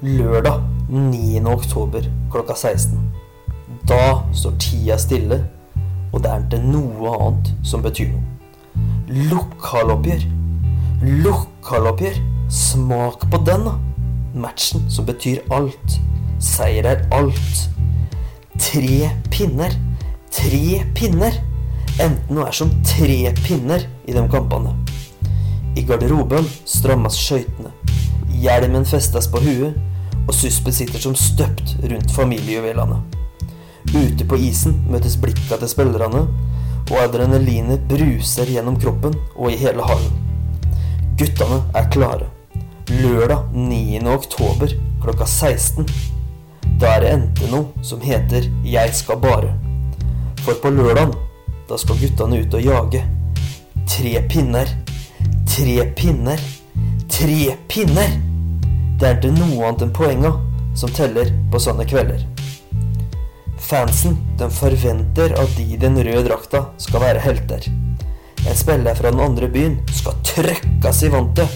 Lørdag 9. oktober klokka 16. Da står tida stille, og det er ikke noe annet som betyr noe. Lokaloppgjør. Lokaloppgjør. Smak på den, da. Matchen som betyr alt. Seier er alt. Tre pinner. Tre pinner. Enten noe er som tre pinner i de kampene. I garderoben strammes skøytene. Hjelmen festes på huet, og suspet sitter som støpt rundt familiejuvelene. Ute på isen møtes blikka til spillerne, og adrenalinet bruser gjennom kroppen og i hele hallen. Guttene er klare. Lørdag 9. oktober klokka 16. Da er det endte noe som heter Jeg skal bare. For på lørdag, da skal guttene ut og jage. Tre pinner. Tre pinner. Tre pinner! Det er ikke noe annet enn poenga som teller på sånne kvelder. Fansen de forventer at de i den røde drakta skal være helter. En spiller fra den andre byen skal trøkkes i vantet,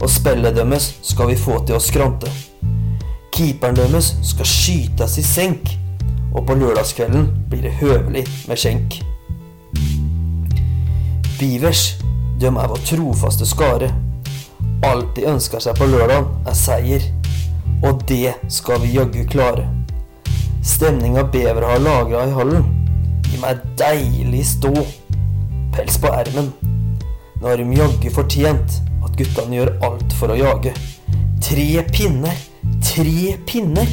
og spillet deres skal vi få til å skrante. Keeperen deres skal skytes i senk, og på lørdagskvelden blir det høvelig med skjenk. Beavers, de er vår trofaste skare. Alt de ønsker seg på lørdag, er seier, og det skal vi jaggu klare. Stemninga bever har lagra i hallen. Gi meg deilig stå. Pels på ermen. Nå har de jaggu fortjent at guttene gjør alt for å jage. Tre pinner, tre pinner,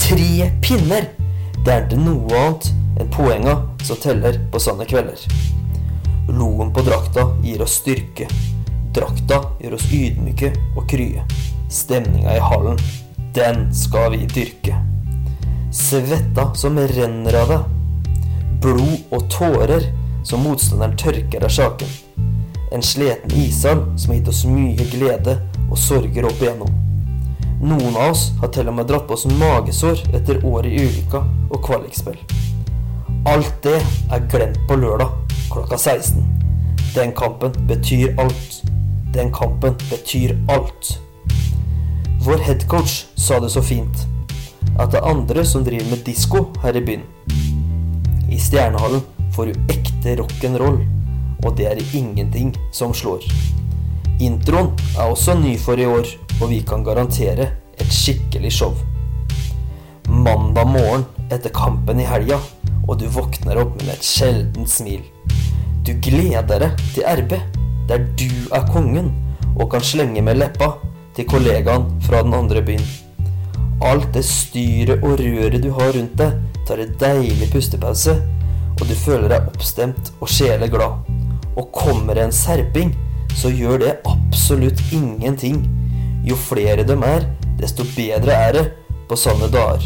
tre pinner. Det er ikke noe annet enn poenga som teller på sånne kvelder. Loen på drakta gir oss styrke. Drakta gjør oss ydmyke og krye. Stemninga i hallen, den skal vi dyrke. Svetta som renner av deg. Blod og tårer som motstanderen tørker av sjaken. En sliten ishall som har gitt oss mye glede og sorger opp igjennom. Noen av oss har til og med dratt på oss magesår etter år i ulykka og kvalikspill. Alt det er glemt på lørdag klokka 16. Den kampen betyr alt. Den kampen betyr alt. Vår headcoach sa det så fint at det er andre som driver med disko her i byen. I Stjernehallen får du ekte rock'n'roll, og det er det ingenting som slår. Introen er også ny for i år, og vi kan garantere et skikkelig show. Mandag morgen etter kampen i helga, og du våkner opp med et sjeldent smil. Du gleder deg til RB, der du er kongen og kan slenge med leppa til kollegaen fra den andre byen. Alt det styret og røret du har rundt deg, tar en deilig pustepause, og du føler deg oppstemt og sjeleglad. Og kommer det en serping, så gjør det absolutt ingenting. Jo flere dem er, desto bedre er det på sånne dager.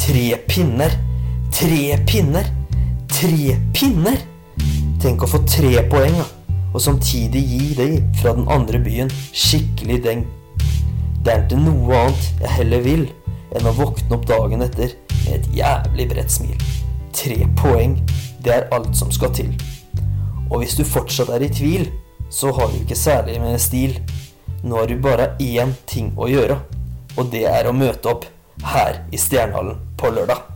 Tre pinner! Tre pinner! Tre pinner! Tenk å få tre poeng, da. Og samtidig gi deg fra den andre byen skikkelig deng. Det er ikke noe annet jeg heller vil enn å våkne opp dagen etter med et jævlig bredt smil. Tre poeng, det er alt som skal til. Og hvis du fortsatt er i tvil, så har du ikke særlig med stil. Nå har du bare én ting å gjøre, og det er å møte opp her i Stjernehallen på lørdag.